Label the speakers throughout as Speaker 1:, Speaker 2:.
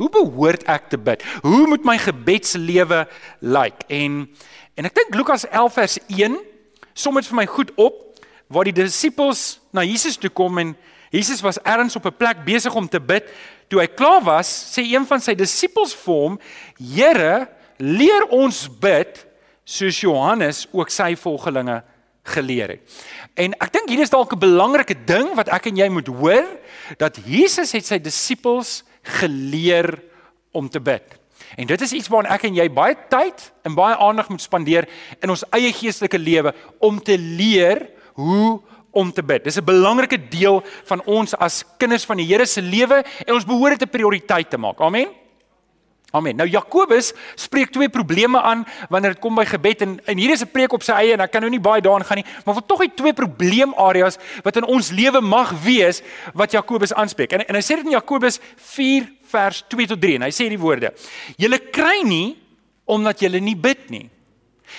Speaker 1: Hoe behoort ek te bid? Hoe moet my gebedslewe lyk? En en ek dink Lukas 11 vers 1 som dit vir my goed op waar die disippels na Jesus toe kom en Jesus was ergens op 'n plek besig om te bid. Toe hy klaar was, sê een van sy disippels vir hom: "Here, leer ons bid soos Johannes ook sy volgelinge geleer het." En ek dink hier is dalk 'n belangrike ding wat ek en jy moet hoor, dat Jesus het sy disippels geleer om te bid. En dit is iets waaraan ek en jy baie tyd en baie aandag moet spandeer in ons eie geestelike lewe om te leer hoe om te bid. Dis 'n belangrike deel van ons as kinders van die Here se lewe en ons behoort dit 'n prioriteit te maak. Amen. Amen. Nou Jakobus spreek twee probleme aan wanneer dit kom by gebed en en hier is 'n preek op sy eie en ek kan nou nie baie daarin gaan nie, maar vir tog die twee probleemareas wat in ons lewe mag wees wat Jakobus aanspreek. En en hy sê dit in Jakobus 4 vers 2 tot 3 en hy sê die woorde: "Julle kry nie omdat julle nie bid nie."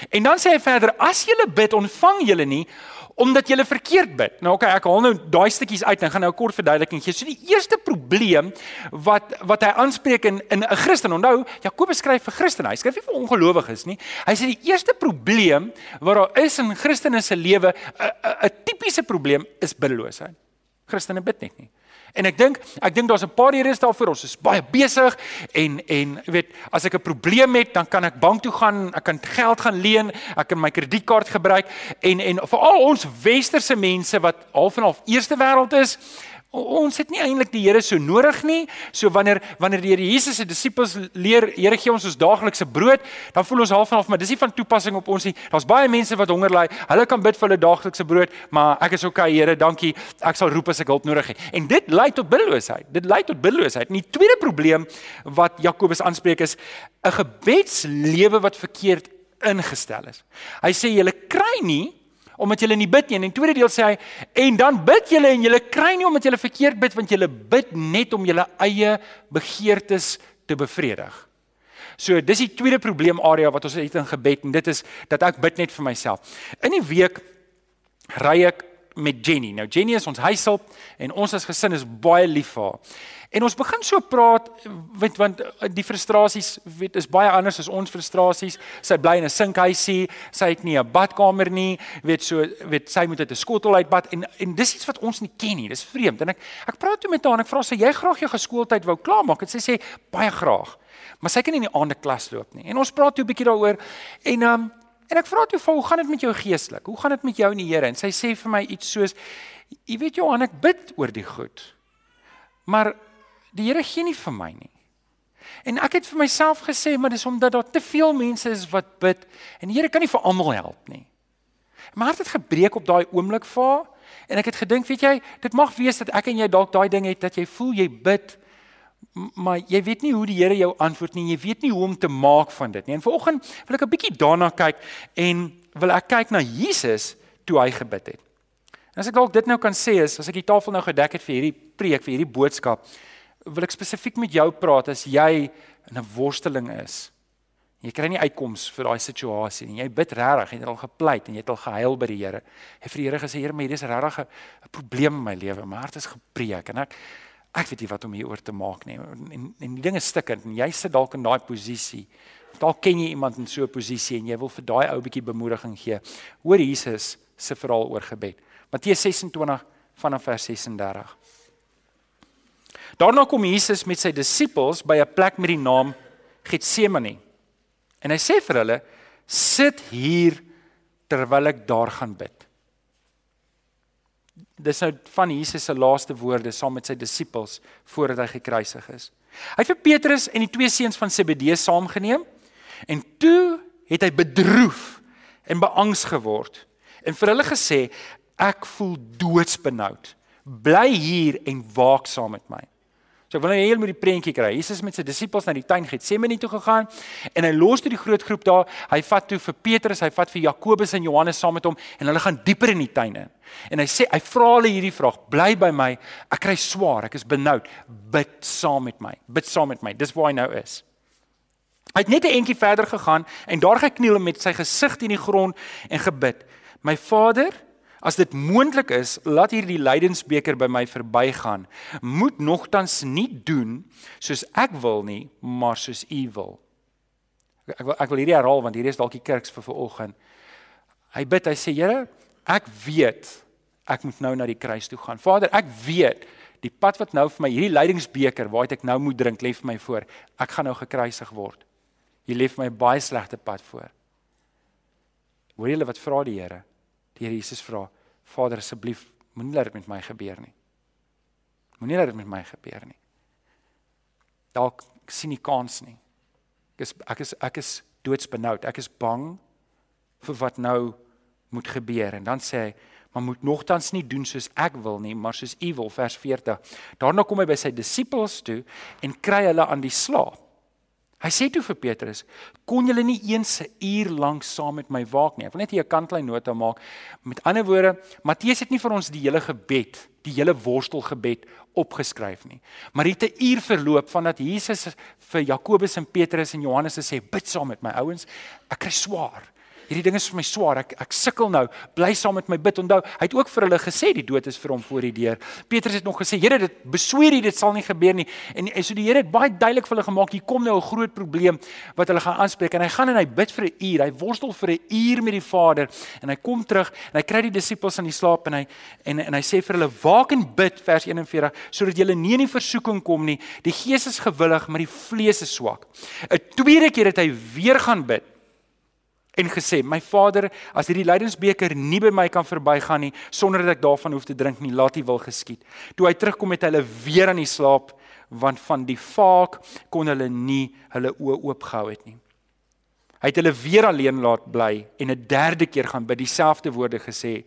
Speaker 1: En dan sê hy verder: "As julle bid, ontvang julle nie omdat jy verkeerd bid. Nou okay, ek haal nou daai stukkies uit en gaan nou 'n kort verduideliking gee. So die eerste probleem wat wat hy aanspreek in in 'n Christen. Onthou, Jakobus skryf vir Christene. Hy skryf nie vir ongelowiges nie. Hy sê die eerste probleem wat daar is in Christene se lewe, 'n 'n tipiese probleem is biddeloosheid. Christene bid net nie. En ek dink, ek dink daar's 'n paar redes daarvoor. Ons is baie besig en en weet, as ek 'n probleem het, dan kan ek bank toe gaan, ek kan geld gaan leen, ek kan my kredietkaart gebruik en en veral ons westerse mense wat half en half eerste wêreld is, Ons het nie eintlik die Here so nodig nie. So wanneer wanneer die Here Jesus se disippels leer, Here gee ons ons daaglikse brood, dan voel ons half en half, maar dis nie van toepassing op ons nie. Daar's baie mense wat honger ly. Hulle kan bid vir hulle daaglikse brood, maar ek is okay, Here, dankie. Ek sal roep as ek hulp nodig het. En dit lei tot biddeloosheid. Dit lei tot biddeloosheid. En die tweede probleem wat Jakobus aanspreek is 'n gebedslewe wat verkeerd ingestel is. Hy sê jy kry nie omdat julle nie bid nie. En in tweede deel sê hy en dan bid julle en julle kry nie omdat julle verkeerd bid want julle bid net om julle eie begeertes te bevredig. So dis die tweede probleemarea wat ons het in gebed en dit is dat ek bid net vir myself. In die week ry ek met Jenny. Nou Jenny is ons huishulp en ons as gesin is baie lief vir haar. En ons begin so praat weet want die frustrasies weet is baie anders as ons frustrasies. Sy bly in 'n sinkhuisie, sy het nie 'n badkamer nie, weet so weet sy moet uit 'n skottel uitbad en en dis iets wat ons nie ken nie. Dis vreemd. En ek ek praat toe met haar en ek vra sy jy graag jou geskooltyd wou klaarmaak en sy sê baie graag. Maar sy kan nie in die aande klas loop nie. En ons praat toe 'n bietjie daaroor en um, en ek vra toe vir hoe gaan dit met jou geestelik? Hoe gaan dit met jou en die Here? En sy sê vir my iets soos jy weet Johan ek bid oor die goed. Maar die Here gee nie vir my nie. En ek het vir myself gesê, maar dis omdat daar te veel mense is wat bid en die Here kan nie vir almal help nie. My hart het gebreek op daai oomblik vir en ek het gedink, weet jy, dit mag wees dat ek en jy dalk daai ding het dat jy voel jy bid maar jy weet nie hoe die Here jou antwoord nie. Jy weet nie hoe om te maak van dit nie. En vanoggend wil ek 'n bietjie daarna kyk en wil ek kyk na Jesus toe hy gebid het. En as ek dalk dit nou kan sê is as ek die tafel nou gedek het vir hierdie preek, vir hierdie boodskap, wil ek spesifiek met jou praat as jy in 'n worsteling is. Jy kry nie uitkoms vir daai situasie nie. Jy bid regtig en jy het al gepleit en jy het al gehuil by die Here. Jy vir die Here gesê, Here, maar hier is regtig 'n probleem in my lewe. My hart is gebreek en ek ek weet nie wat om hieroor te maak nie. En en die ding is stikkend en jy sit dalk in daai posisie. Dalk ken jy iemand in so 'n posisie en jy wil vir daai ou bietjie bemoediging gee. Hoor Jesus se verhaal oor gebed. Matteus 26 vanaf vers 36. Daarna kom Jesus met sy disippels by 'n plek met die naam Getsemane. En hy sê vir hulle: "Sit hier terwyl ek daar gaan bid." Dis nou van Jesus se laaste woorde saam met sy disippels voordat hy gekruisig is. Hy het vir Petrus en die twee seuns van Zebedeus saamgeneem en toe het hy bedroef en beangs geword en vir hulle gesê: "Ek voel doodsbenoud. Bly hier en waak saam met my." So ek wil nou hê jy moet die prentjie kry. Jesus met sy disippels na die tuin Getsemane toe gegaan en hy los toe die groot groep daar. Hy vat toe vir Petrus, hy vat vir Jakobus en Johannes saam met hom en hulle gaan dieper in die tuin in. En hy sê hy vra hulle hierdie vraag: "Bly by my. Ek kry swaar, ek is benoud. Bid saam met my. Bid saam met my." Dis waar hy nou is. Hy het net 'n entjie verder gegaan en daar gekniel met sy gesig teen die grond en gebid: "My Vader, As dit moontlik is, laat hierdie lydensbeker by my verbygaan. Moet nogtans nie doen soos ek wil nie, maar soos U wil. Ek wil ek wil hierdie herhaal want hierdie is dalk die kerks vir vanoggend. Hy bid, hy sê Here, ek weet ek moet nou na die kruis toe gaan. Vader, ek weet die pad wat nou vir my hierdie lydingsbeker waaruit ek nou moet drink lê vir my voor. Ek gaan nou gekruisig word. Hier lê vir my baie slegte pad voor. Hoor julle wat vra die Here? Die Here Jesus vra: Vader asseblief, moenie laat dit met my gebeur nie. Moenie laat dit met my gebeur nie. Dalk sien nie kans nie. Ek is ek is ek is doodsbenoud. Ek is bang vir wat nou moet gebeur en dan sê hy maar moet nogtans nie doen soos ek wil nie maar soos u wil vers 40 daarna kom hy by sy disippels toe en kry hulle aan die slaap Hy sê toe vir Petrus, kon julle nie eens 'n uur lank saam met my waak nie. Ek wil net hier 'n kantlyn nota maak. Met ander woorde, Matteus het nie vir ons die hele gebed, die hele worstelgebed opgeskryf nie. Maar dit 'n uur verloop vandat Jesus vir Jakobus en Petrus en Johannes sê, "Bid saam met my ouens. Ek kry swaar." Hierdie ding is vir my swaar. Ek ek sukkel nou. Bly saam met my bid. Onthou, hy het ook vir hulle gesê die dood is vir hom voor die deur. Petrus het nog gesê, Here, dit besweer U dit sal nie gebeur nie. En, en so die Here het baie duidelik vir hulle gemaak, hier kom nou 'n groot probleem wat hulle gaan aanspreek en hy gaan en hy bid vir 'n uur. Hy worstel vir 'n uur met die Vader en hy kom terug en hy kry die disippels aan die slaap en hy en en hy sê vir hulle, "Waak en bid," vers 41, sodat julle nie in die versoeking kom nie. Die gees is gewillig, maar die vlees is swak. 'n Tweede keer het hy weer gaan bid en gesê: "My Vader, as hierdie lydensbeker nie by my kan verbygaan nie sonder dat ek daarvan hoef te drink nie, laat U wil geskied." Toe hy terugkom het hulle weer aan die slaap want van die vaak kon hulle nie hulle oë oopgehou het nie. Hy het hulle weer alleen laat bly en 'n derde keer gaan by dieselfde woorde gesê.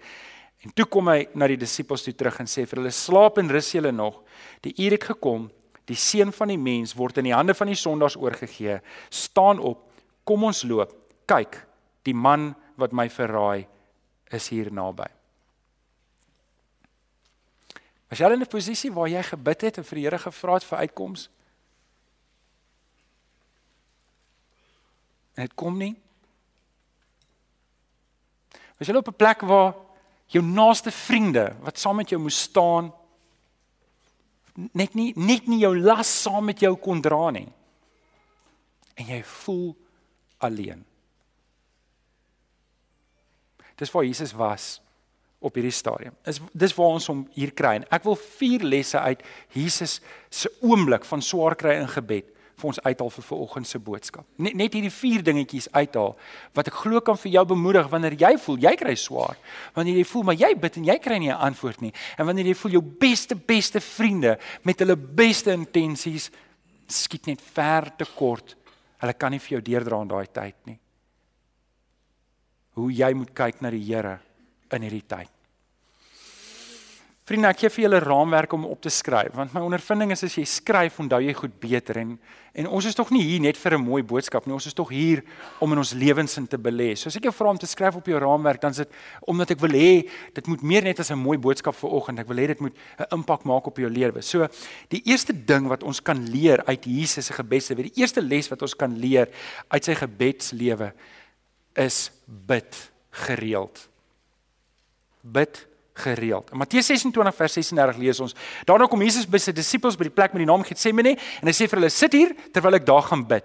Speaker 1: En toe kom hy na die disippels toe terug en sê vir hulle: "Slaap en rus julle nog. Die uur het gekom. Die seun van die mens word in die hande van die sondaars oorgegee. Staan op. Kom ons loop. Kyk, die man wat my verraai is hier naby. As jy in 'n posisie waar jy gebid het en vir die Here gevra het vir uitkoms dit kom nie. As jy op 'n plek waar jou naaste vriende wat saam met jou moes staan net nie net nie jou las saam met jou kon dra nie en jy voel alleen. Dis waar Jesus was op hierdie stadium. Is dis waar ons hom hier kry. En ek wil vier lesse uit Jesus se oomblik van swaar kry in gebed vir ons uithaal vir vanoggend se boodskap. Net net hierdie vier dingetjies uithaal wat ek glo kan vir jou bemoedig wanneer jy voel jy kry swaar. Wanneer jy voel maar jy bid en jy kry nie 'n antwoord nie. En wanneer jy voel jou beste beste vriende met hulle beste intensies skiet net ver te kort. Hulle kan nie vir jou deurdra in daai tyd nie hoe jy moet kyk na die Here in hierdie tyd. Vriende, ek gee vir julle 'n raamwerk om op te skryf, want my ondervinding is as jy skryf, onthou jy goed beter en en ons is tog nie hier net vir 'n mooi boodskap nie, ons is tog hier om in ons lewens in te belê. So as ek jou vra om te skryf op jou raamwerk, dan is dit omdat ek wil hê dit moet meer net as 'n mooi boodskap vir oggend. Ek wil hê dit moet 'n impak maak op jou lewe. So die eerste ding wat ons kan leer uit Jesus se gebedslewe, die eerste les wat ons kan leer uit sy gebedslewe is bid gereeld. Bid gereeld. In Matteus 26 vers 36 lees ons: Daarna kom Jesus by sy disippels by die plek met die naam Getsemane en hy sê vir hulle: "Sit hier terwyl ek daar gaan bid."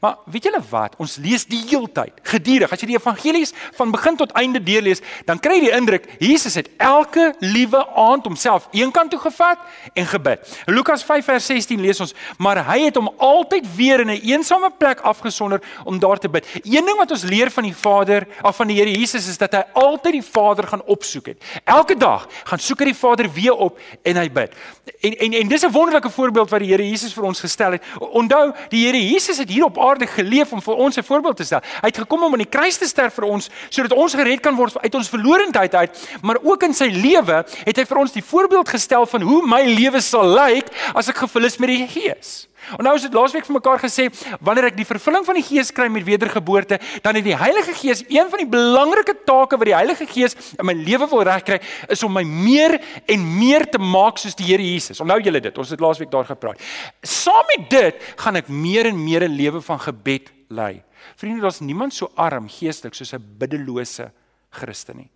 Speaker 1: Maar weet julle wat? Ons lees die heeltyd, gedurig. As jy die evangelies van begin tot einde deurlees, dan kry jy die indruk Jesus het elke liewe aand homself eenkant toe gevat en gebid. In Lukas 5 vers 16 lees ons: "Maar hy het hom altyd weer in 'n een eensame plek afgesonder om daar te bid." Een ding wat ons leer van die Vader, of van die Here Jesus is dat hy altyd die Vader gaan opsoek het. Elke dag gaan soek hy die Vader weer op en hy bid. En en en dis 'n wonderlike voorbeeld wat die Here Jesus vir ons gestel het. Onthou, die Here Jesus het hier op aarde geleef om vir ons 'n voorbeeld te stel. Hy het gekom om aan die kruis te sterf vir ons sodat ons gered kan word uit ons verlorendheid uit, maar ook in sy lewe het hy vir ons die voorbeeld gestel van hoe my lewe sal lyk as ek gevul is met die Gees. En nou is dit laasweek vir mekaar gesê, wanneer ek die vervulling van die Gees kry met wedergeboorte, dan het die Heilige Gees een van die belangrike take wat die Heilige Gees in my lewe wil regkry, is om my meer en meer te maak soos die Here Jesus. Onthou julle dit, ons het laasweek daar gepraat. Saam met dit gaan ek meer en meer 'n lewe van gebed lei. Vriende, daar's niemand so arm geestelik soos 'n biddelose Christen nie.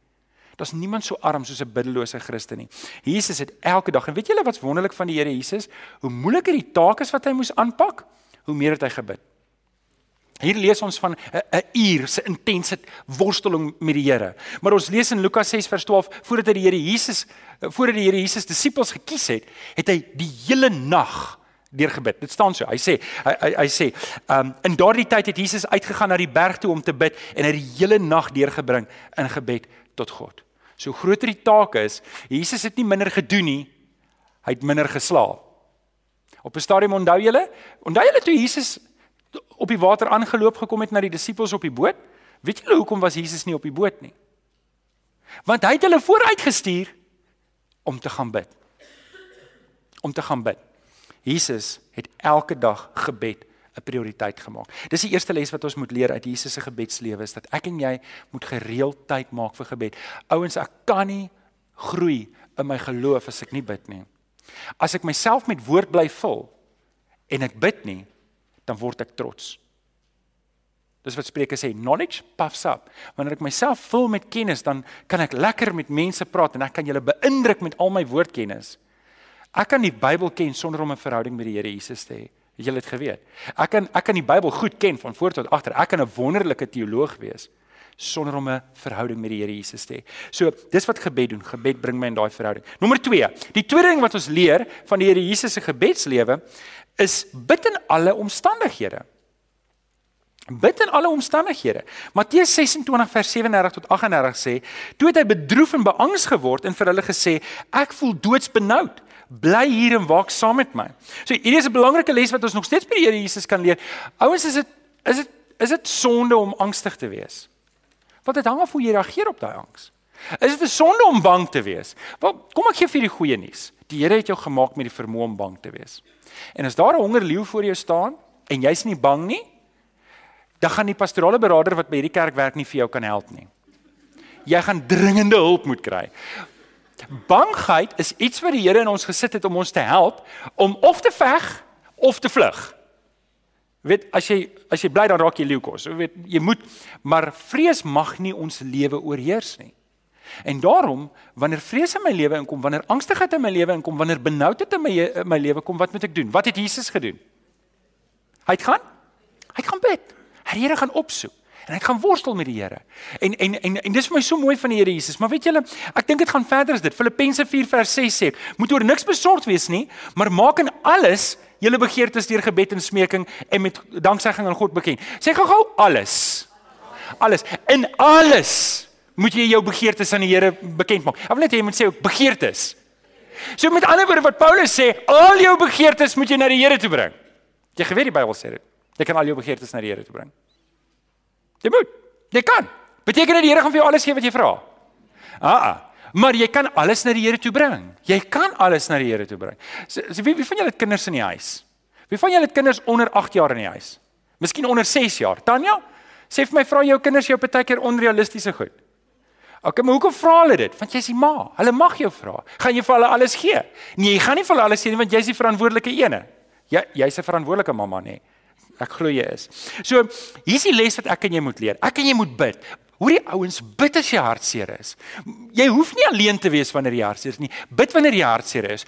Speaker 1: Daar's niemand so arm soos 'n biddelose Christen nie. Jesus het elke dag en weet julle wat's wonderlik van die Here Jesus? Hoe moeiliker die taak is wat hy moes aanpak, hoe meer het hy gebid. Hier lees ons van 'n uur se intense worsteling met die Here. Maar ons lees in Lukas 6 vers 12 voordat hy die Here Jesus voordat die Here Jesus disippels gekies het, het hy die hele nag deur gebid. Dit staan so. Hy sê hy hy, hy sê, um in daardie tyd het Jesus uitgegaan na die berg toe om te bid en hy het die hele nag deurgebring in gebed tot God. So groter die taak is, Jesus het nie minder gedoen nie. Hy het minder geslaap. Op 'n stadium onthou julle, onthou julle toe Jesus op die water aangeloop gekom het na die disippels op die boot? Weet julle hoekom was Jesus nie op die boot nie? Want hy het hulle vooruitgestuur om te gaan bid. Om te gaan bid. Jesus het elke dag gebed 'n prioriteit gemaak. Dis die eerste les wat ons moet leer uit Jesus se gebedslewe is dat ek en jy moet gereeld tyd maak vir gebed. Ouens, ek kan nie groei in my geloof as ek nie bid nie. As ek myself met woord bly vul en ek bid nie, dan word ek trots. Dis wat Spreuke sê, knowledge puffs up. Wanneer ek myself vul met kennis, dan kan ek lekker met mense praat en ek kan julle beïndruk met al my woordkennis. Ek kan die Bybel ken sonder om 'n verhouding met die Here Jesus te hê. Het julle dit geweet? Ek kan ek kan die Bybel goed ken van voor tot agter. Ek kan 'n wonderlike teoloog wees sonder om 'n verhouding met die Here Jesus te hê. So, dis wat gebed doen. Gebed bring my in daai verhouding. Nommer 2. Die tweede ding wat ons leer van die Here Jesus se gebedslewe is bid in alle omstandighede. Bid in alle omstandighede. Matteus 26 vers 37 tot 38 sê: "Toe het hy bedroef en beangs geword en vir hulle gesê: Ek voel doodsbenoud." Bly hier en waak saam met my. So hierdie is 'n belangrike les wat ons nog steeds by die Here Jesus kan leer. Ouens, is dit is dit is dit sonde om angstig te wees? Wat dit hang af hoe jy reageer op daai angs. Is dit 'n sonde om bang te wees? Wel, kom ek gee vir die goeie nuus. Die Here het jou gemaak met die vermoë om bang te wees. En as daar 'n hongerleeu voor jou staan en jy's nie bang nie, dan gaan die pastorale beraader wat by hierdie kerk werk nie vir jou kan help nie. Jy gaan dringende hulp moet kry. Bangheid is iets wat die Here in ons gesit het om ons te help om of te veg of te vlug. Weet as jy as jy bly dan raak jy leeukos. Jy weet jy moet maar vrees mag nie ons lewe oorheers nie. En daarom wanneer vrees in my lewe inkom, wanneer angstigheid in my lewe inkom, wanneer benoudheid in my in my lewe kom, wat moet ek doen? Wat het Jesus gedoen? Hy het gaan hy het gaan bid. Hy die Here gaan opsoek en hy gaan worstel met die Here. En en en en dis vir my so mooi van die Here Jesus. Maar weet julle, ek dink dit gaan verder as dit. Filippense 4 vers 6 sê, moet oor niks besorgd wees nie, maar maak in alles julle begeertes deur gebed en smeking en met danksegging aan God bekend. Sê gou-gou alles. Alles. In alles moet jy jou begeertes aan die Here bekend maak. Ek wil net hê jy moet sê ook begeertes. So met ander woorde wat Paulus sê, al jou begeertes moet jy na die Here toe bring. Jy geweet die Bybel sê dit. Jy kan al jou begeertes na die Here toe bring. Jy moet. Jy kan. Beteken dit die Here gaan vir jou alles gee wat jy vra? Ah, ah. Maar jy kan alles na die Here toe bring. Jy kan alles na die Here toe bring. So, so wie wie van julle het kinders in die huis? Wie van julle het kinders onder 8 jaar in die huis? Miskien onder 6 jaar. Tanya, sê vir my vra jou kinders jou partykeer onrealistiese goed. OK, maar hoekom vra hulle dit? Want jy's die ma. Hulle mag jou vra. Gaan jy vir hulle alles gee? Nee, jy gaan nie vir hulle alles gee nie want jy's die verantwoordelike ene. Jy jy's 'n verantwoordelike mamma? Nee. Ek glo jy is. So, hier's die les wat ek en jy moet leer. Ek en jy moet bid. Hoorie ouens, bid as jy hartseer is. Jy hoef nie alleen te wees wanneer jy hartseer is nie. Bid wanneer jy hartseer is.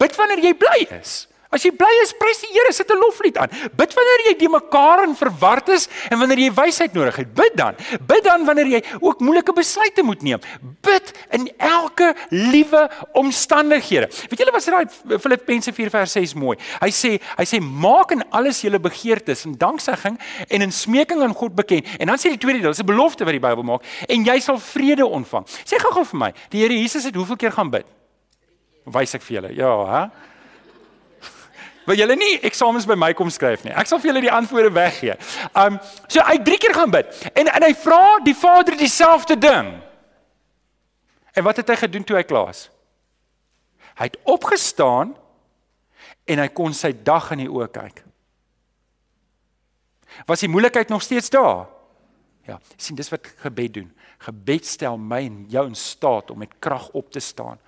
Speaker 1: Bid wanneer jy bly is. As jy bly is, prys die Here, sit 'n loflied aan. Bid wanneer jy die mekaar en verward is en wanneer jy wysheid nodig het. Bid dan. Bid dan wanneer jy ook moeilike besluite moet neem. Bid in elke liewe omstandighede. Weet julle wat sê daai Filippense 4:6 mooi? Hy sê hy sê maak in alles julle begeertes en danksegging en in smeking aan God bekend. En dan sê die tweede deel, dis 'n belofte wat die Bybel maak en jy sal vrede ontvang. Sê gou-gou vir my, die Here Jesus het hoeveel keer gaan bid? Wys ek vir julle. Ja, hè? Wil julle nie eksamens by my kom skryf nie. Ek sal vir julle die antwoorde weggee. Um so hy drie keer gaan bid en en hy vra die Vader dieselfde ding. En wat het hy gedoen toe hy klaar is? Hy het opgestaan en hy kon sy dag in die oë kyk. Was die moeilikheid nog steeds daar? Ja, sien dis wat gebed doen. Gebed stel my en jou in staat om met krag op te staan.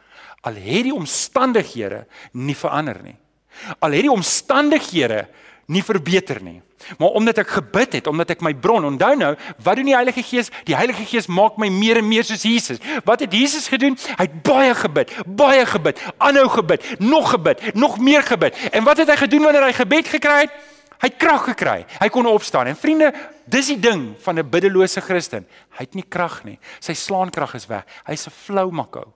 Speaker 1: Al het die omstandighede nie verander nie. Al het die omstandighede nie verbeter nie. Maar omdat ek gebid het, omdat ek my bron onthou nou, wat doen die Heilige Gees? Die Heilige Gees maak my meer en meer soos Jesus. Wat het Jesus gedoen? Hy het baie gebid, baie gebid, aanhou gebid, nog gebid, nog meer gebid. En wat het hy gedoen wanneer hy gebed gekry het? Hy het krag gekry. Hy kon opstaan. En vriende, dis die ding van 'n biddelose Christen. Hy het nie krag nie. Sy slaankrag is weg. Hy's 'n flou makkou.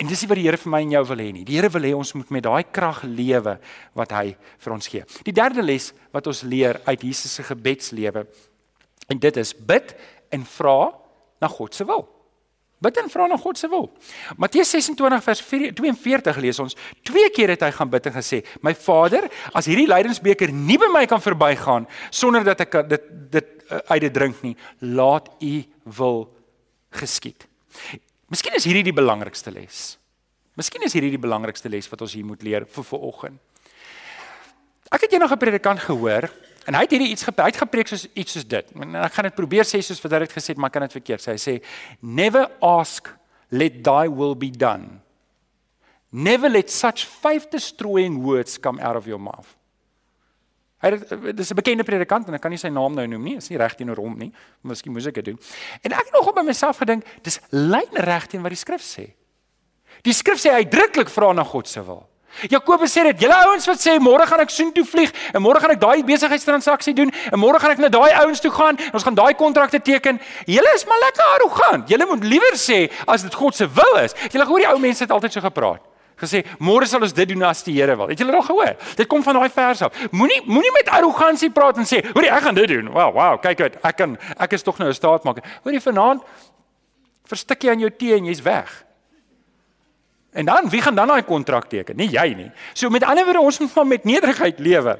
Speaker 1: En dis nie wat die Here vir my en jou wil hê nie. Die Here wil hê ons moet met daai krag lewe wat hy vir ons gee. Die derde les wat ons leer uit Jesus se gebedslewe en dit is bid en vra na God se wil. Bid en vra na God se wil. Matteus 26 vers 42 lees ons, twee keer het hy gaan bid en gesê: "My Vader, as hierdie lydensbeker nie by my kan verbygaan sonder dat ek dit dit uh, uit dit drink nie, laat U wil geskied." Miskien is hierdie die belangrikste les. Miskien is hierdie die belangrikste les wat ons hier moet leer vir vanoggend. Ek het eendag 'n predikant gehoor En hy het hierdie iets gepreek, gepreek soos iets soos dit. En ek gaan dit probeer sê soos wat hy dit gesê het, maar kan dit verkeerd sê. Hy sê never ask let thy will be done. Never let such faith destroying words come out of your mouth. Hy dis 'n bekende predikant en ek kan nie sy naam nou noem nie, is nie reg teenoor hom nie. Miskien moes ek dit doen. En ek het nogal by myself gedink, dis lyn reg teen wat die skrif sê. Die skrif sê uitdruklik vra na God se wil. Jakobus sê dit, julle ouens wat sê môre gaan ek soontoe vlieg en môre gaan ek daai besigheidstransaksie doen en môre gaan ek na daai ouens toe gaan en ons gaan daai kontrakte teken. Julle is maar lekker arrogant. Julle moet liewer sê as dit God se wil is. Julle hoor die ou mense het altyd so gepraat. Gesê môre sal ons dit doen as die Here wil. Het julle al gehoor? Dit kom van daai vers af. Moenie moenie met arrogansie praat en sê, "Hoor jy, ek gaan dit doen." Wow, wow, kyk uit. Ek kan ek is tog nou 'n staatmaker. Hoor jy vanaand verstik jy aan jou tee en jy's weg. En dan wie gaan dan daai kontrak teken? Nie jy nie. So met ander woorde ons moet maar met nederigheid lewe.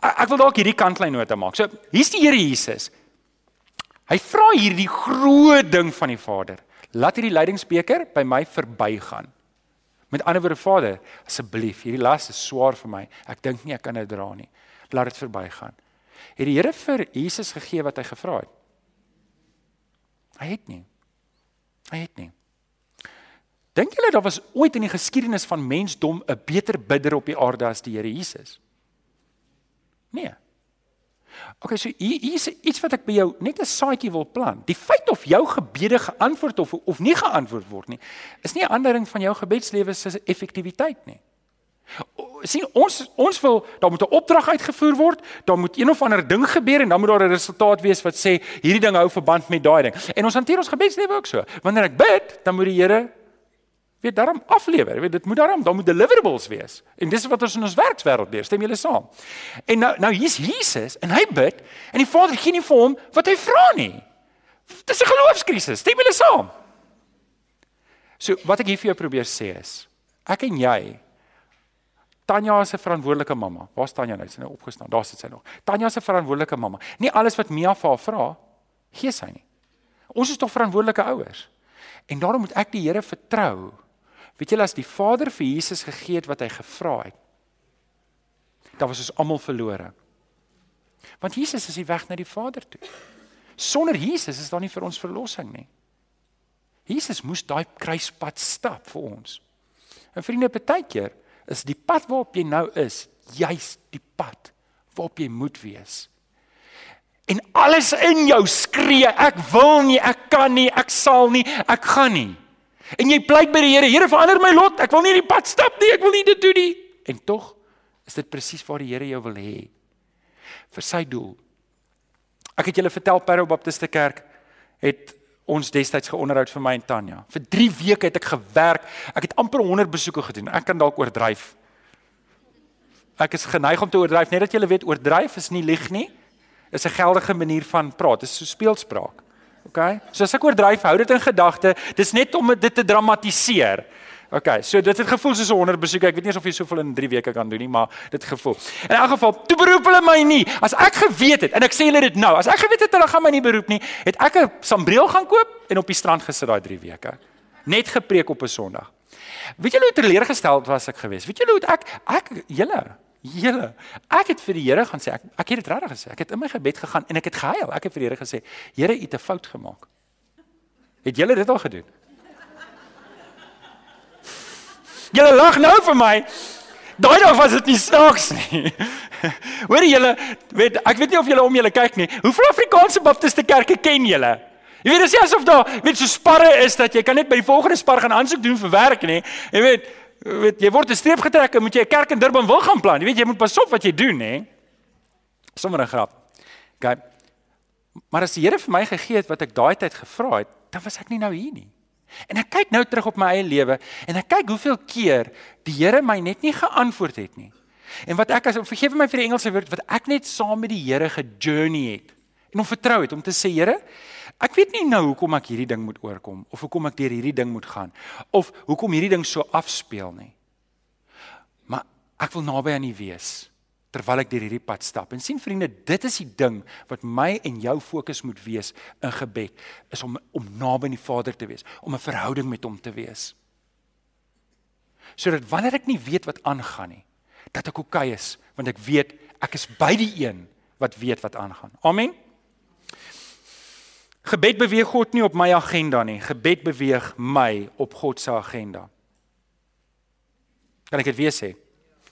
Speaker 1: Ek wil dalk hierdie kantlyn nota maak. So hier's die Here Jesus. Hy vra hierdie groot ding van die Vader. Laat hierdie lydingsbeker by my verbygaan. Met ander woorde Vader, asseblief, hierdie las is swaar vir my. Ek dink nie ek kan dit dra nie. Laat dit verbygaan. Het die Here vir Jesus gegee wat hy gevra het? Hy het nie. Hy het nie. Dink julle daar was ooit in die geskiedenis van mensdom 'n beter bidder op die aarde as die Here Jesus? Nee. Okay, so hier is iets wat ek by jou net 'n saadjie wil plant. Die feit of jou gebede geantwoord of of nie geantwoord word nie, is nie 'n aandering van jou gebedslewe se effektiwiteit nie. sien ons ons wil daar moet 'n opdrag uitgevoer word, daar moet een of ander ding gebeur en dan moet daar 'n resultaat wees wat sê hierdie ding hou verband met daai ding. En ons hanteer ons gebedslewe ook so. Wanneer ek bid, dan moet die Here weet daarom aflewer. Jy weet dit moet daarom, daar moet deliverables wees. En dis wat ons in ons werkswêreld leer. Stem julle saam? En nou nou hier's Jesus en hy bid en die Vader gee nie vir hom wat hy vra nie. Dis 'n geloofskrisis. Stem julle saam? So wat ek hier vir jou probeer sê is, ek en jy Tanya is 'n verantwoordelike mamma. Waar's Tanya nou? Sy nou opgestaan. Daar sit sy nog. Tanya is 'n verantwoordelike mamma. Nie alles wat Mia vir haar vra, gee sy nie. Ons is tog verantwoordelike ouers. En daarom moet ek die Here vertrou Weet julle as die Vader vir Jesus gegee het wat hy gevra het, dan was ons almal verlore. Want Jesus is die weg na die Vader toe. Sonder Jesus is daar nie vir ons verlossing nie. Jesus moes daai kruispad stap vir ons. En vriende, baie keer is die pad waarop jy nou is, juis die pad waarop jy moet wees. En alles in jou skree, ek wil nie, ek kan nie, ek sal nie, ek gaan nie. En jy pleit by die Here, Here verander my lot. Ek wil nie die pad stap nie, ek wil nie dit doen nie. En tog is dit presies waar die Here jou wil hê. Vir sy doel. Ek het julle vertel Parow Baptiste Kerk het ons destyds geonderhoud vir my en Tanya. Vir 3 weke het ek gewerk. Ek het amper 100 besoeke gedoen. Ek kan dalk oordryf. Ek is geneig om te oordryf, net dat julle weet oordryf is nie lieg nie. Is 'n geldige manier van praat. Dit is so speelspraak. OK? So as ek oordryf, hou dit in gedagte. Dis net om dit te dramatiseer. OK, so dit het gevoel soos 'n 100 besoeke. Ek weet nie of jy soveel in 3 weke kan doen nie, maar dit gevoel. In elk geval, toe beroep hulle my nie. As ek geweet het en ek sê hulle dit nou, as ek geweet het hulle gaan my nie beroep nie, het ek 'n sambreel gaan koop en op die strand gesit daai 3 weke. Net gepreek op 'n Sondag. Weet julle hoe teleurgesteld was ek geweest? Weet julle hoe ek ek julle Here, ek het vir die Here gaan sê ek ek het dit regtig gesê. Ek het in my gebed gegaan en ek het gehuil. Ek het vir die Here gesê, Here, U het 'n fout gemaak. Het julle dit al gedoen? Julle lag nou vir my. daai dag was dit nie snaaks nie. Hoor julle, weet ek weet nie of julle om julle kyk nie. Hoeveel Afrikaanse baptiste kerke ken julle? Jy weet dis asof daar weet so sparre is dat jy kan net by die volgende spar gaan aansoek doen vir werk nie. Jy weet, weet jy word 'n streep getrek en moet jy 'n kerk in Durban wil gaan plan. Jy weet jy moet pas op wat jy doen nê. Sommige 'n grap. OK. Maar as die Here vir my gegee het wat ek daai tyd gevra het, dan was ek nie nou hier nie. En ek kyk nou terug op my eie lewe en ek kyk hoeveel keer die Here my net nie geantwoord het nie. En wat ek as vergewe my vir die Engelse woord wat ek net saam met die Here gejourney het en hom vertrou het om te sê Here, ek weet nie nou hoekom ek hierdie ding moet oorkom of hoekom ek deur hierdie ding moet gaan of hoekom hierdie ding so afspeel nie. Maar ek wil naby aan U wees terwyl ek deur hierdie pad stap. En sien vriende, dit is die ding wat my en jou fokus moet wees in gebed, is om om naby aan die Vader te wees, om 'n verhouding met hom te wees. Sodat wanneer ek nie weet wat aangaan nie, dat ek oukei okay is, want ek weet ek is by die een wat weet wat aangaan. Amen. Gebed beweeg God nie op my agenda nie. Gebed beweeg my op God se agenda. Kan ek dit weer sê?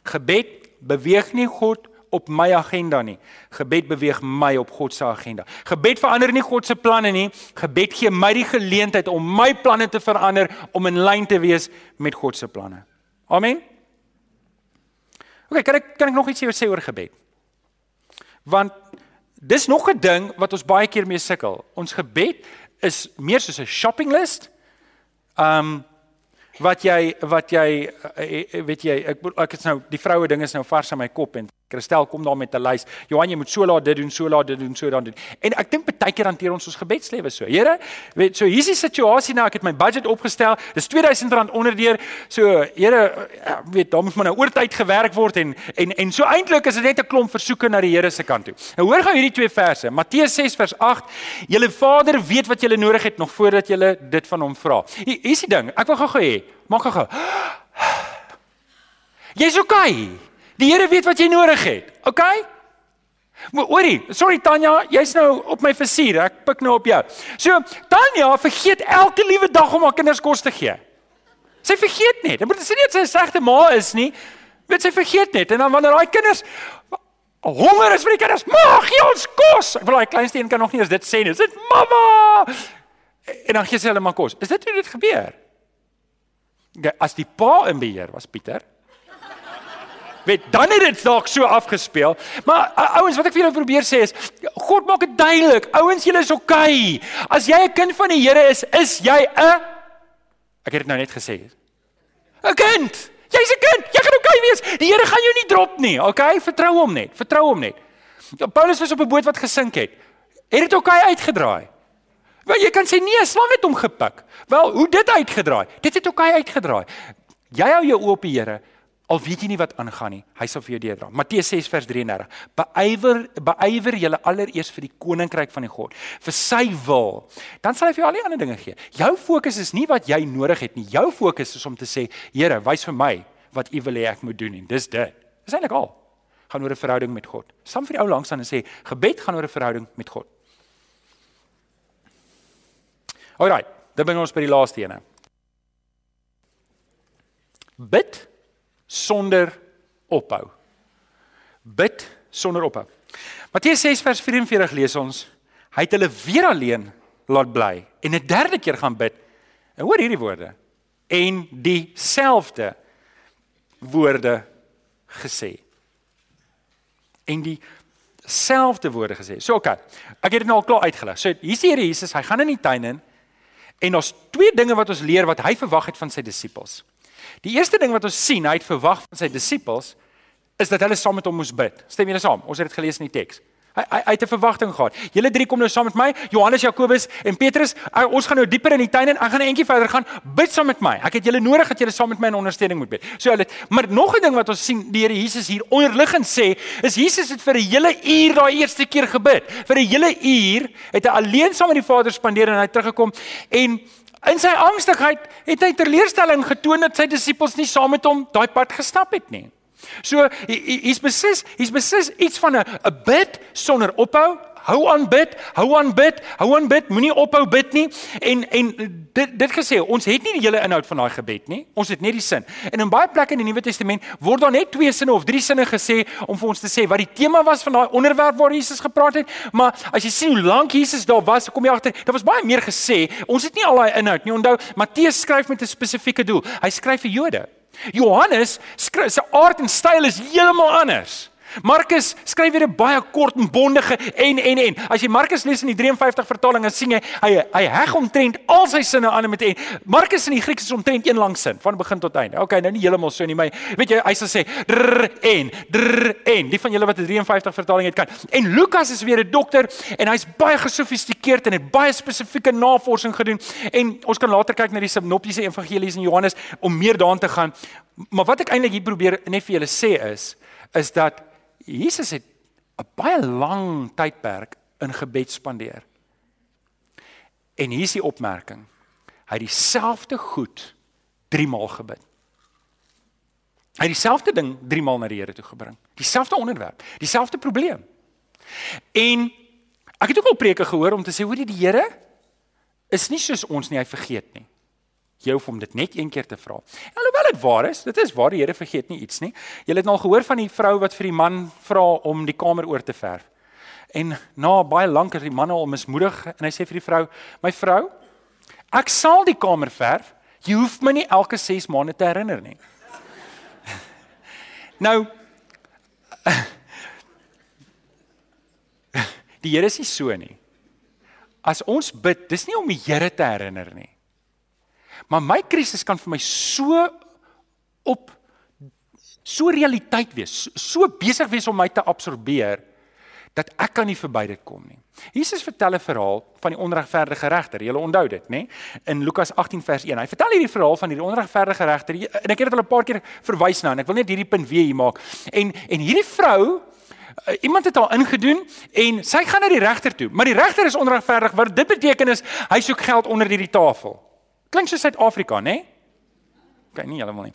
Speaker 1: Gebed beweeg nie God op my agenda nie. Gebed beweeg my op God se agenda. Gebed verander nie God se planne nie. Gebed gee my die geleentheid om my planne te verander om in lyn te wees met God se planne. Amen. OK, kan ek kan ek nog iets sê oor gebed? Want Dis nog 'n ding wat ons baie keer mee sukkel. Ons gebed is meer soos 'n shopping list. Um wat jy wat jy eh, eh, weet jy ek ek is nou die vroue ding is nou vars in my kop en Christel kom daar met 'n lys. Johan, jy moet so laat dit doen, so laat dit doen, so dan doen. En ek dink baie keer hanteer ons ons gebedslewe so. Here, weet so hier's die situasie nou, ek het my budget opgestel. Dis R2000 onderdeur. So, Here, eh, weet, daar moet maar nou oortyd gewerk word en en en so eintlik is dit net 'n klomp versoeke na die Here se kant toe. Nou hoor gou hierdie twee verse. Matteus 6 vers 8. Julle Vader weet wat julle nodig het nog voordat julle dit van hom vra. Hier's die ding. Ek wil gou gou hê, maak gou. Jy's okay. Die Here weet wat jy nodig het. OK? Maar hoorie, sorry Tanya, jy's nou op my versuur. Ek pik nou op jou. So, Tanya vergeet elke liewe dag om haar kinders kos te gee. Sy vergeet net. Dit moet sê nie dat sy 'n slegte ma is nie. Weet sy vergeet net en dan wanneer daai kinders honger is vir die kinders, mag jy ons kos. Ek wil daai kleinste een kan nog nie eens dit sê nie. Dit mamma. En dan gee sy hulle maar kos. Is dit hoe dit gebeur? As die pa in beheer was Pieter, weet dan het dit dalk so afgespeel. Maar ouens, wat ek vir julle probeer sê is God maak dit duidelik. Ouens, julle is oukei. Okay. As jy 'n kind van die Here is, is jy 'n Ek het dit nou net gesê. 'n Kind. Jy's 'n kind. Jy gaan oukei okay wees. Die Here gaan jou nie drop nie. Okay? Vertrou hom net. Vertrou hom net. Ja, Paulus was op 'n boot wat gesink het. Het dit oukei okay uitgedraai? Wel jy kan sê nee, slang het hom gepik. Wel, hoe dit uitgedraai? Dit het oukei okay uitgedraai. Jy hou jou oop op die Here. Al weet jy nie wat aangaan nie, hy sal vir jou deurdra. Matteus 6 vers 33. Beywer beywer julle allereers vir die koninkryk van die God, vir sy wil. Dan sal hy vir jou al die ander dinge gee. Jou fokus is nie wat jy nodig het nie. Jou fokus is om te sê, Here, wys vir my wat U wil hê ek moet doen en dis dit. Dis eintlik al. Gaan oor 'n verhouding met God. Sam vir die ou langs aan en sê, gebed gaan oor 'n verhouding met God. Alraai, dan bring ons by die laaste ene. Bid sonder ophou. Bid sonder ophou. Matteus 6 vers 44 lees ons, hy het hulle weer alleen laat bly en 'n derde keer gaan bid. En hoor hierdie woorde en dieselfde woorde gesê. En dieselfde woorde gesê. So. Okay, ek het dit nou al klaar uitgelig. So hier's die Here Jesus, hy gaan in die tuin in en ons twee dinge wat ons leer wat hy verwag het van sy disippels. Die eerste ding wat ons sien, hy het verwag van sy disippels, is dat hulle saam met hom moes bid. Stem julle saam? Ons het dit gelees in die teks. Hy hy, hy het 'n verwagting gehad. Julle drie kom nou saam met my, Johannes, Jakobus en Petrus. Ons gaan nou dieper in die tuin en ek gaan 'n entjie verder gaan. Bid saam met my. Ek het julle nodig dat julle saam met my in ondersteuning moet bid. So hulle maar nog 'n ding wat ons sien die Here Jesus hier onderliggend sê, is Jesus het vir 'n hele uur daai eerste keer gebid. Vir 'n hele uur het hy alleen saam met die Vader spandeer en hy teruggekom en In sy angstigheid het hy teleurstelling getoon dat sy disippels nie saam met hom daai pad gestap het nie. So hy's beslis, hy's beslis iets van 'n 'n bid sonder ophou. Hou aan bid, hou aan bid, hou aan bid, moenie ophou bid nie. En en dit dit gesê, ons het nie die hele inhoud van daai gebed nie. Ons het net die sin. En in baie plekke in die Nuwe Testament word daar net twee sinne of drie sinne gesê om vir ons te sê wat die tema was van daai onderwerp waar Jesus gepraat het. Maar as jy sien hoe lank Jesus daar was, kom jy agter, daar was baie meer gesê. Ons het nie al daai inhoud nie. Onthou, Matteus skryf met 'n spesifieke doel. Hy skryf vir Jode. Johannes skryf sy aard en styl is heeltemal anders. Markus skryf weer 'n baie kort en bondige en en en. As jy Markus lees in die 53 vertaling, dan sien jy hy hy heg omtrent al sy sinne aan met en. Markus in die Grieks is omtrent een lang sin van begin tot einde. Okay, nou nie heeltemal so nie, maar weet jy, hy sal sê drr en drr en. Die van julle wat 'n 53 vertaling het kan. En Lukas is weer 'n dokter en hy's baie gesofistikeerd en het baie spesifieke navorsing gedoen. En ons kan later kyk na die sinoptiese evangelies in Johannes om meer daaraan te gaan. Maar wat ek eintlik hier probeer net vir julle sê is is dat Jesus het 'n baie lang tydperk in gebed spandeer. En hier is die opmerking. Hy het dieselfde goed 3 maal gebid. Hy het dieselfde ding 3 maal na die Here toe gebring. Dieselfde onderwerp, dieselfde probleem. En ek het ook al preke gehoor om te sê hoe die Here is nie soos ons nie, hy vergeet nie jy hoef hom dit net een keer te vra. Alhoewel dit waar is, dit is waar die Here vergeet nie iets nie. Jy het nou gehoor van die vrou wat vir die man vra om die kamer oor te verf. En na baie lank is die man al mismoedig en hy sê vir die vrou: "My vrou, ek sal die kamer verf. Jy hoef my nie elke 6 maande te herinner nie." nou Die Here is nie so nie. As ons bid, dis nie om die Here te herinner nie. Maar my krisis kan vir my so op so realiteit wees, so besig wees om my te absorbeer dat ek kan nie verby dit kom nie. Jesus vertel 'n verhaal van die onregverdige regter. Jy onthou dit, nê? In Lukas 18 vers 1. Hy vertel hierdie verhaal van hierdie onregverdige regter en ek het dit al 'n paar keer verwys na en ek wil net hierdie punt weer hier maak. En en hierdie vrou Uh, iemand het haar ingedoen en sy gaan na die regter toe, maar die regter is onregverdig. Wat dit beteken is hy soek geld onder die tafel. Klink so Suid-Afrika, né? Nee? Okay, nie heeltemal nie.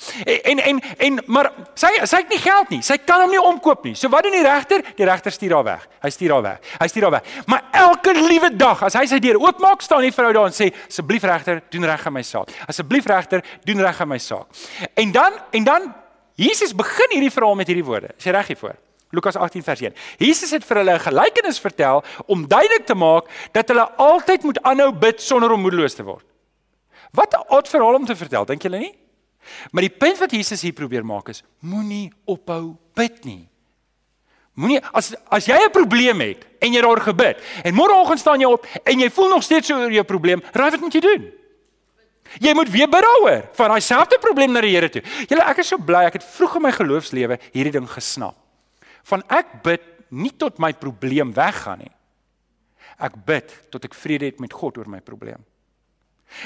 Speaker 1: En en en maar sy sy het nie geld nie. Sy kan hom nie omkoop nie. So wat doen die regter? Die regter stuur haar weg. Hy stuur haar weg. Hy stuur haar weg. Maar elke liewe dag as hy sy deur oopmaak, staan die vrou daar en sê: "Asseblief regter, doen reg aan my saak. Asseblief regter, doen reg aan my saak." En dan en dan Jesus begin hierdie verhaal met hierdie woorde. Is jy reg hiervoor? Lukas 18 vers 1. Jesus het vir hulle 'n gelykenis vertel om duidelik te maak dat hulle altyd moet aanhou bid sonder om moedeloos te word. Wat 'n oud verhaal om te vertel, dink julle nie? Maar die punt wat Jesus hier probeer maak is moenie ophou bid nie. Moenie as as jy 'n probleem het en jy daar gebid en môreoggend staan jy op en jy voel nog steeds so oor jou probleem, raai wat moet jy doen? Jy moet weer bid daaroor van daai selfde probleem na die Here toe. Julle ek is so bly ek het vroeg in my geloofslewe hierdie ding gesnap. Van ek bid nie tot my probleem weggaan nie. Ek bid tot ek vrede het met God oor my probleem.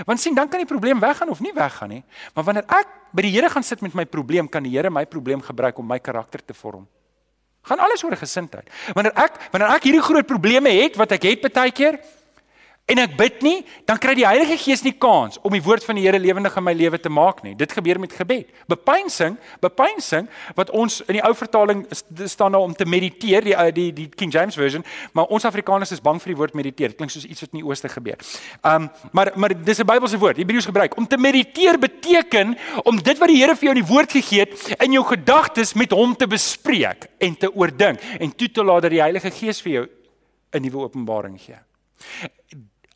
Speaker 1: Want sien, dan kan die probleem weggaan of nie weggaan nie. Maar wanneer ek by die Here gaan sit met my probleem, kan die Here my probleem gebruik om my karakter te vorm. Gaan alles oor gesindheid. Wanneer ek wanneer ek hierdie groot probleme het wat ek het baie keer, en ek bid nie, dan kry die Heilige Gees nie kans om die woord van die Here lewendig in my lewe te maak nie. Dit gebeur met gebed. Bepeinsing, bepeinsing wat ons in die ou vertaling staan daar om te mediteer, die die die King James version, maar ons Afrikaners is bang vir die woord mediteer. Dit klink soos iets wat in die ooste gebeur. Um maar maar dis 'n Bybelse woord. Hebreëus gebruik. Om te mediteer beteken om dit wat die Here vir jou in die woord gegee het in jou gedagtes met hom te bespreek en te oordink en toe te laat dat die Heilige Gees vir jou 'n nuwe openbaring gee.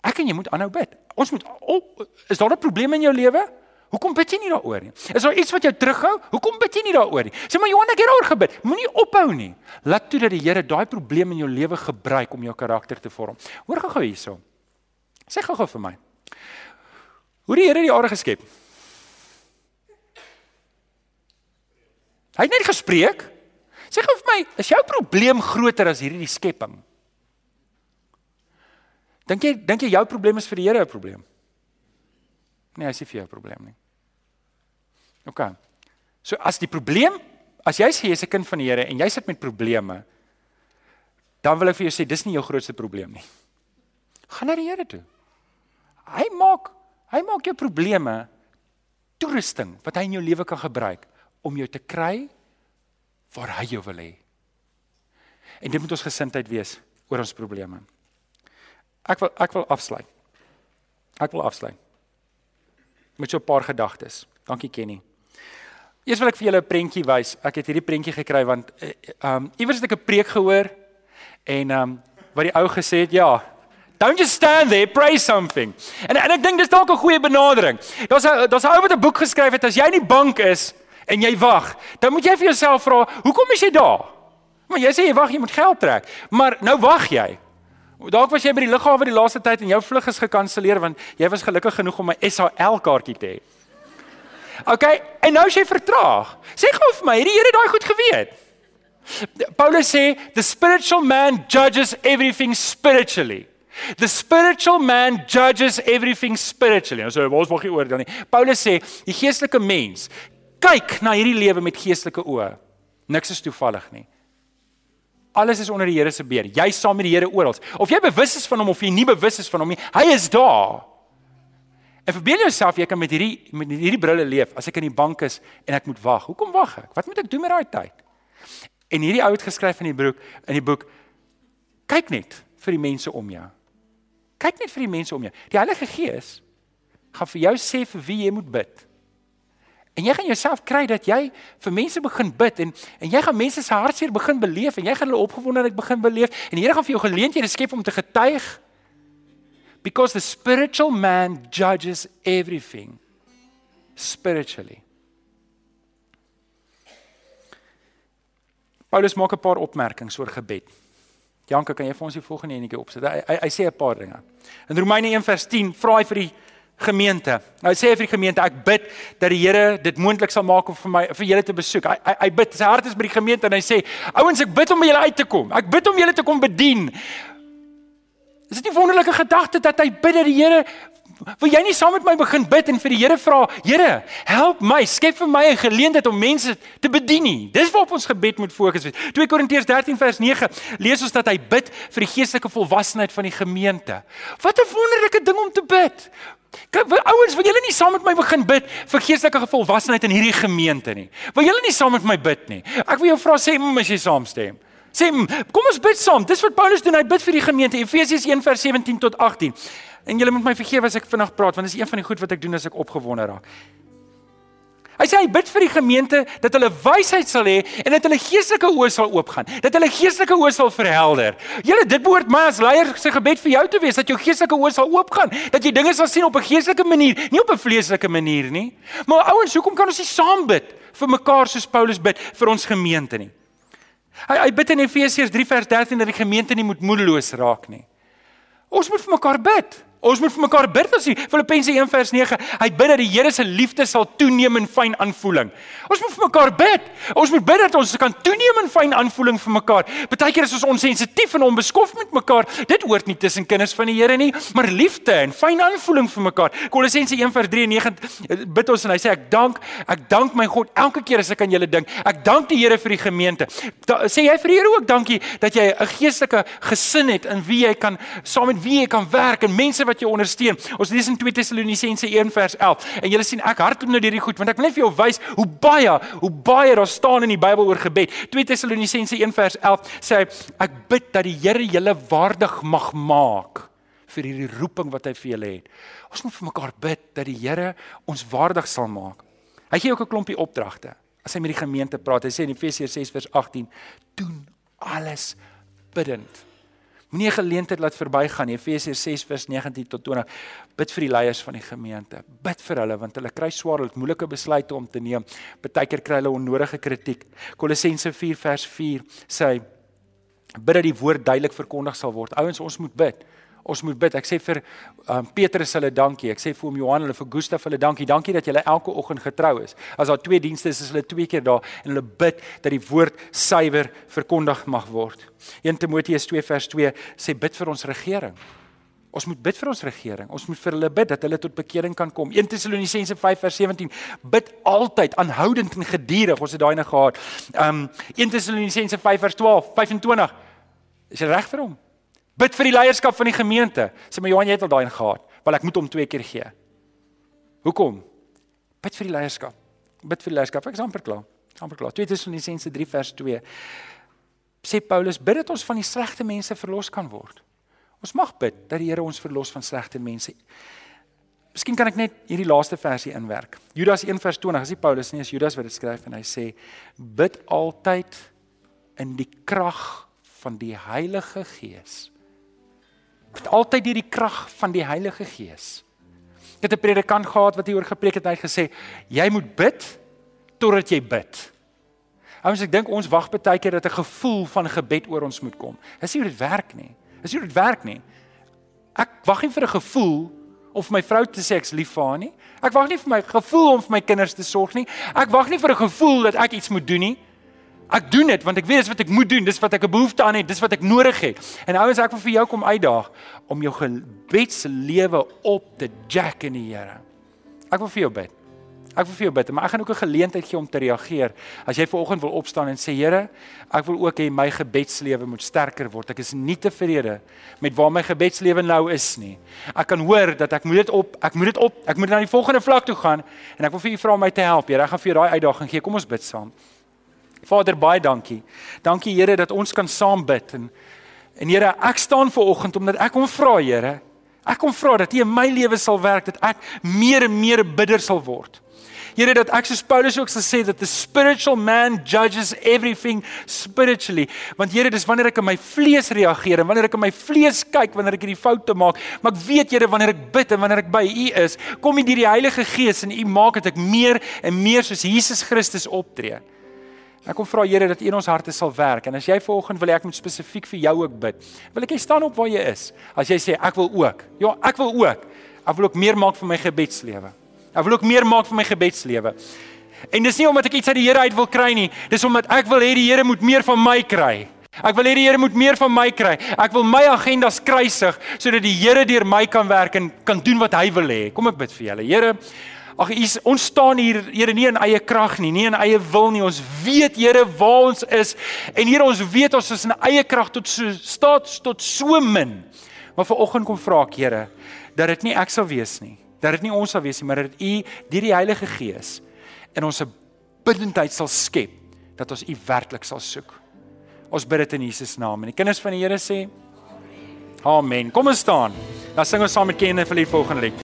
Speaker 1: Ek en jy moet aanhou bid. Ons moet op, is daar 'n probleem in jou lewe? Hoekom bid jy nie daaroor nie? Is daar iets wat jou terughou? Hoekom bid jy nie daaroor nie? Sê maar Johan, ek het daaroor gebid. Moenie ophou nie. Laat toe dat die Here daai probleem in jou lewe gebruik om jou karakter te vorm. Hoor gou-gou hierso. Sê gou-gou vir my. Hoe die Here die aarde geskep? Hy het net gespreek. Sê gou vir my, is jou probleem groter as hierdie skepping? Dink jy dink jy jou probleem is vir die Here 'n probleem? Nee, hy sê vir jou 'n probleem nie. OK. So as die probleem, as jy sê jy's 'n kind van die Here en jy sit met probleme, dan wil ek vir jou sê dis nie jou grootste probleem nie. Gaan na die Here toe. Hy maak hy maak jou probleme toerusting wat hy in jou lewe kan gebruik om jou te kry waar hy jou wil hê. En dit moet ons gesindheid wees oor ons probleme. Ek wil ek wil afsluit. Ek wil afsluit. Met so 'n paar gedagtes. Dankie Kenny. Eers wil ek vir julle 'n prentjie wys. Ek het hierdie prentjie gekry want ehm uh, um, iewers het ek 'n preek gehoor en ehm um, wat die ou gesê het, ja, don't just stand there, pray something. En en ek dink dis dalk 'n goeie benadering. Daar's 'n daar's 'n ou wat 'n boek geskryf het as jy in die bank is en jy wag, dan moet jy vir jouself vra, hoekom is jy daar? Maar jy sê jy wag, jy moet geld trek. Maar nou wag jy. Dalk was jy by die lughawe die laaste tyd en jou vlug is gekanselleer want jy was gelukkig genoeg om 'n SAL kaartjie te hê. OK, en nou as jy vertraag, sê gou vir my, het die Here daai goed geweet? Paulus sê the spiritual man judges everything spiritually. The spiritual man judges everything spiritually. Ons sê ons mag nie oordeel nie. Paulus sê die geestelike mens kyk na hierdie lewe met geestelike oë. Niks is toevallig nie. Alles is onder die Here se beheer. Jy saam met die Here oral. Of jy bewus is van hom of jy nie bewus is van hom nie, hy is daar. En verbeel jouself jy kan met hierdie met hierdie brille leef as ek in die bank is en ek moet wag. Hoekom wag ek? Wat moet ek doen met daai tyd? En hierdie ou het geskryf in die boek in die boek kyk net vir die mense om jou. Kyk net vir die mense om jou. Die Heilige Gees gaan vir jou sê vir wie jy moet bid. En jy gaan jouself kry dat jy vir mense begin bid en en jy gaan mense se hartseer begin beleef en jy gaan hulle opgewondenheid begin beleef en die Here gaan vir jou geleenthede skep om te getuig because the spiritual man judges everything spiritually. Paulus maak 'n paar opmerkings oor gebed. Janke, kan jy vir ons die volgende enetjie opsit? Hy, hy hy sê 'n paar dinge. In Romeine 1:10 vra hy vir die gemeente. Nou sê hy vir die gemeente, ek bid dat die Here dit moontlik sal maak om vir my vir julle te besoek. Hy hy, hy bid, sy hart is by die gemeente en hy sê, ouens, ek bid om by julle uit te kom. Ek bid om julle te kom bedien. Is dit nie wonderlike gedagte dat hy bid dat die Here wil jy nie saam met my begin bid en vir die Here vra, Here, help my, skep vir my 'n geleentheid om mense te bedien nie. Dis waarop ons gebed moet fokus wees. 2 Korintiërs 13 vers 9 lees ons dat hy bid vir die geestelike volwassenheid van die gemeente. Wat 'n wonderlike ding om te bid. Ouens, wil julle nie saam met my begin bid vir geestelike volwassenheid in hierdie gemeente nie? Wil julle nie saam met my bid nie? Ek wil jou vra sê, mm, as jy saamstem. Sê, mm, kom ons bid saam. Dis wat Paulus doen. Hy bid vir die gemeente. Efesiërs 1:17 tot 18. En julle moet my vergewe as ek vinnig praat, want dis een van die goed wat ek doen as ek opgewonde raak. Hy sê hy bid vir die gemeente dat hulle wysheid sal hê en dat hulle geestelike oë sal oopgaan, dat hulle geestelike oë sal verhelder. Julle dit behoort my as leier se gebed vir jou te wees dat jou geestelike oë sal oopgaan, dat jy dinge sal sien op 'n geestelike manier, nie op 'n vleeslike manier nie. Maar ouens, hoekom kan ons nie saam bid vir mekaar soos Paulus bid vir ons gemeente nie? Hy hy bid in Efesiërs 3 vers 13 dat die gemeente nie moet moedeloos raak nie. Ons moet vir mekaar bid. Ons moet vir mekaar bid as jy Filippense 1 vers 9. Hy bid dat die Here se liefde sal toeneem in fyn aanvoeling. Ons moet vir mekaar bid. Ons moet bid dat ons kan toeneem in fyn aanvoeling vir mekaar. Partykeer is ons onsensitief en onbeskof met mekaar. Dit hoort nie tussen kinders van die Here nie, maar liefde en fyn aanvoeling vir mekaar. Kolossense 1 vers 3 en 9 bid ons en hy sê ek dank, ek dank my God elke keer as ek aan julle dink. Ek dank die Here vir die gemeente. Da, sê jy vir die Here ook dankie dat jy 'n geestelike gesin het in wie jy kan saam met wie jy kan werk en mense wat wat jou ondersteun. Ons lees in 2 Tessalonisense 1 vers 11. En julle sien ek hardloop nou hierdie goed want ek wil net vir jou wys hoe baie, hoe baie daar staan in die Bybel oor gebed. 2 Tessalonisense 1 vers 11 sê ek bid dat die Here julle waardig mag maak vir hierdie roeping wat hy vir julle het. Ons moet vir mekaar bid dat die Here ons waardig sal maak. Hy gee ook 'n klompie opdragte. As hy met die gemeente praat, hy sê in Efesiërs 6 vers 18: "Doen alles bidend." Moenie 'n geleentheid laat verbygaan nie. Efesiërs 6 vers 19 tot 20. Bid vir die leiers van die gemeente. Bid vir hulle want hulle kry swaar, hulle het moeilike besluite om te neem. Partykeer kry hulle onnodige kritiek. Kolossense 4 vers 4 sê bid dat die woord duidelik verkondig sal word. Ouens, ons moet bid. Ons moet bid. Ek sê vir um, Petrus hulle dankie. Ek sê vir hom Johan hulle vir Gustaf hulle dankie. Dankie dat julle elke oggend getrou is. As daar twee dienste is, is hulle twee keer daar en hulle bid dat die woord suiwer verkondig mag word. 1 Timoteus 2 vers 2 sê bid vir ons regering. Ons moet bid vir ons regering. Ons moet vir hulle bid dat hulle tot bekering kan kom. 1 Tessalonisense 5 vers 17 bid altyd aanhoudend en gedurig. Ons het daai net gehad. Um 1 Tessalonisense 5 vers 12, 25. Is jy reg vir hom? Bid vir die leierskap van die gemeente. Sê maar Johan, jy het al daai gehad. Wel ek moet hom twee keer gee. Hoekom? Bid vir die leierskap. Bid vir die leierskap. Ek is amper klaar. Amper klaar. 2 Tessalonisense 3 vers 2. sê Paulus, bid dat ons van die slegte mense verlos kan word. Ons mag bid dat die Here ons verlos van slegte mense. Miskien kan ek net hierdie laaste versie inwerk. Judas 1:20, as jy Paulus nie, as Judas wat dit skryf en hy sê bid altyd in die krag van die Heilige Gees. Altyd deur die krag van die Heilige Gees. Ek het 'n predikant gehad wat hieroor gepreek het. Hy het gesê jy moet bid totdat jy bid. Ouens, ek dink ons wag baie keer dat 'n gevoel van gebed oor ons moet kom. Dis nie hoe dit werk nie. Dis nie hoe dit werk nie. Ek wag nie vir 'n gevoel om vir my vrou te sê ek's lief vir haar nie. Ek wag nie vir my gevoel om vir my kinders te sorg nie. Ek wag nie vir 'n gevoel dat ek iets moet doen nie. Ek doen dit want ek weet dis wat ek moet doen, dis wat ek 'n behoefte aan het, dis wat ek nodig het. En ouens, ek wil vir jou kom uitdaag om jou gebedslewe op te jack in die Here. Ek wil vir jou bid. Ek wil vir jou bid, maar ek gaan ook 'n geleentheid gee om te reageer. As jy vanoggend wil opstaan en sê Here, ek wil ook hê my gebedslewe moet sterker word. Ek is nie tevrede met waar my gebedslewe nou is nie. Ek kan hoor dat ek moet dit op, ek moet dit op, ek moet na die volgende vlak toe gaan en ek wil vir u vra om my te help. Here, ek gaan vir jou daai uitdaging gee. Kom ons bid saam. Vader, baie dankie. Dankie Here dat ons kan saam bid en en Here, ek staan ver oggend omdat ek kom vra Here. Ek kom vra dat U in my lewe sal werk dat ek meer en meer 'n bidder sal word. Here dat ek soos Paulus ook gesê dat the spiritual man judges everything spiritually. Want Here, dis wanneer ek in my vlees reageer en wanneer ek in my vlees kyk wanneer ek hierdie foute maak, maar ek weet Here wanneer ek bid en wanneer ek by U is, kom U deur die Heilige Gees en U maak dat ek meer en meer soos Jesus Christus optree. Ek kom vra Here dat U in ons harte sal werk en as jy vanoggend wil ek moet spesifiek vir jou ook bid. Wil ek jy staan op waar jy is? As jy sê ek wil ook. Ja, ek wil ook. Ek wil ook meer maak vir my gebedslewe. Ek wil ook meer maak vir my gebedslewe. En dis nie omdat ek iets uit die Here uit wil kry nie, dis omdat ek wil hê die Here moet meer van my kry. Ek wil hê die Here moet meer van my kry. Ek wil my agendas kruisig sodat die Here deur my kan werk en kan doen wat hy wil hê. Kom ek bid vir julle. Here, ag ons staan hier Here nie in eie krag nie, nie in eie wil nie. Ons weet Here waar ons is en Here ons weet ons is in eie krag tot so staat tot so min. Maar vanoggend kom vra ek Here dat dit nie ek sal wees nie dat dit nie ons sal wees nie, maar dat U deur die Heilige Gees in ons bidendheid sal skep dat ons U werklik sal soek. Ons bid dit in Jesus naam en die kinders van die Here sê Amen. Kom ons staan. Dan sing ons saam met Kenneth vir die volgende lied.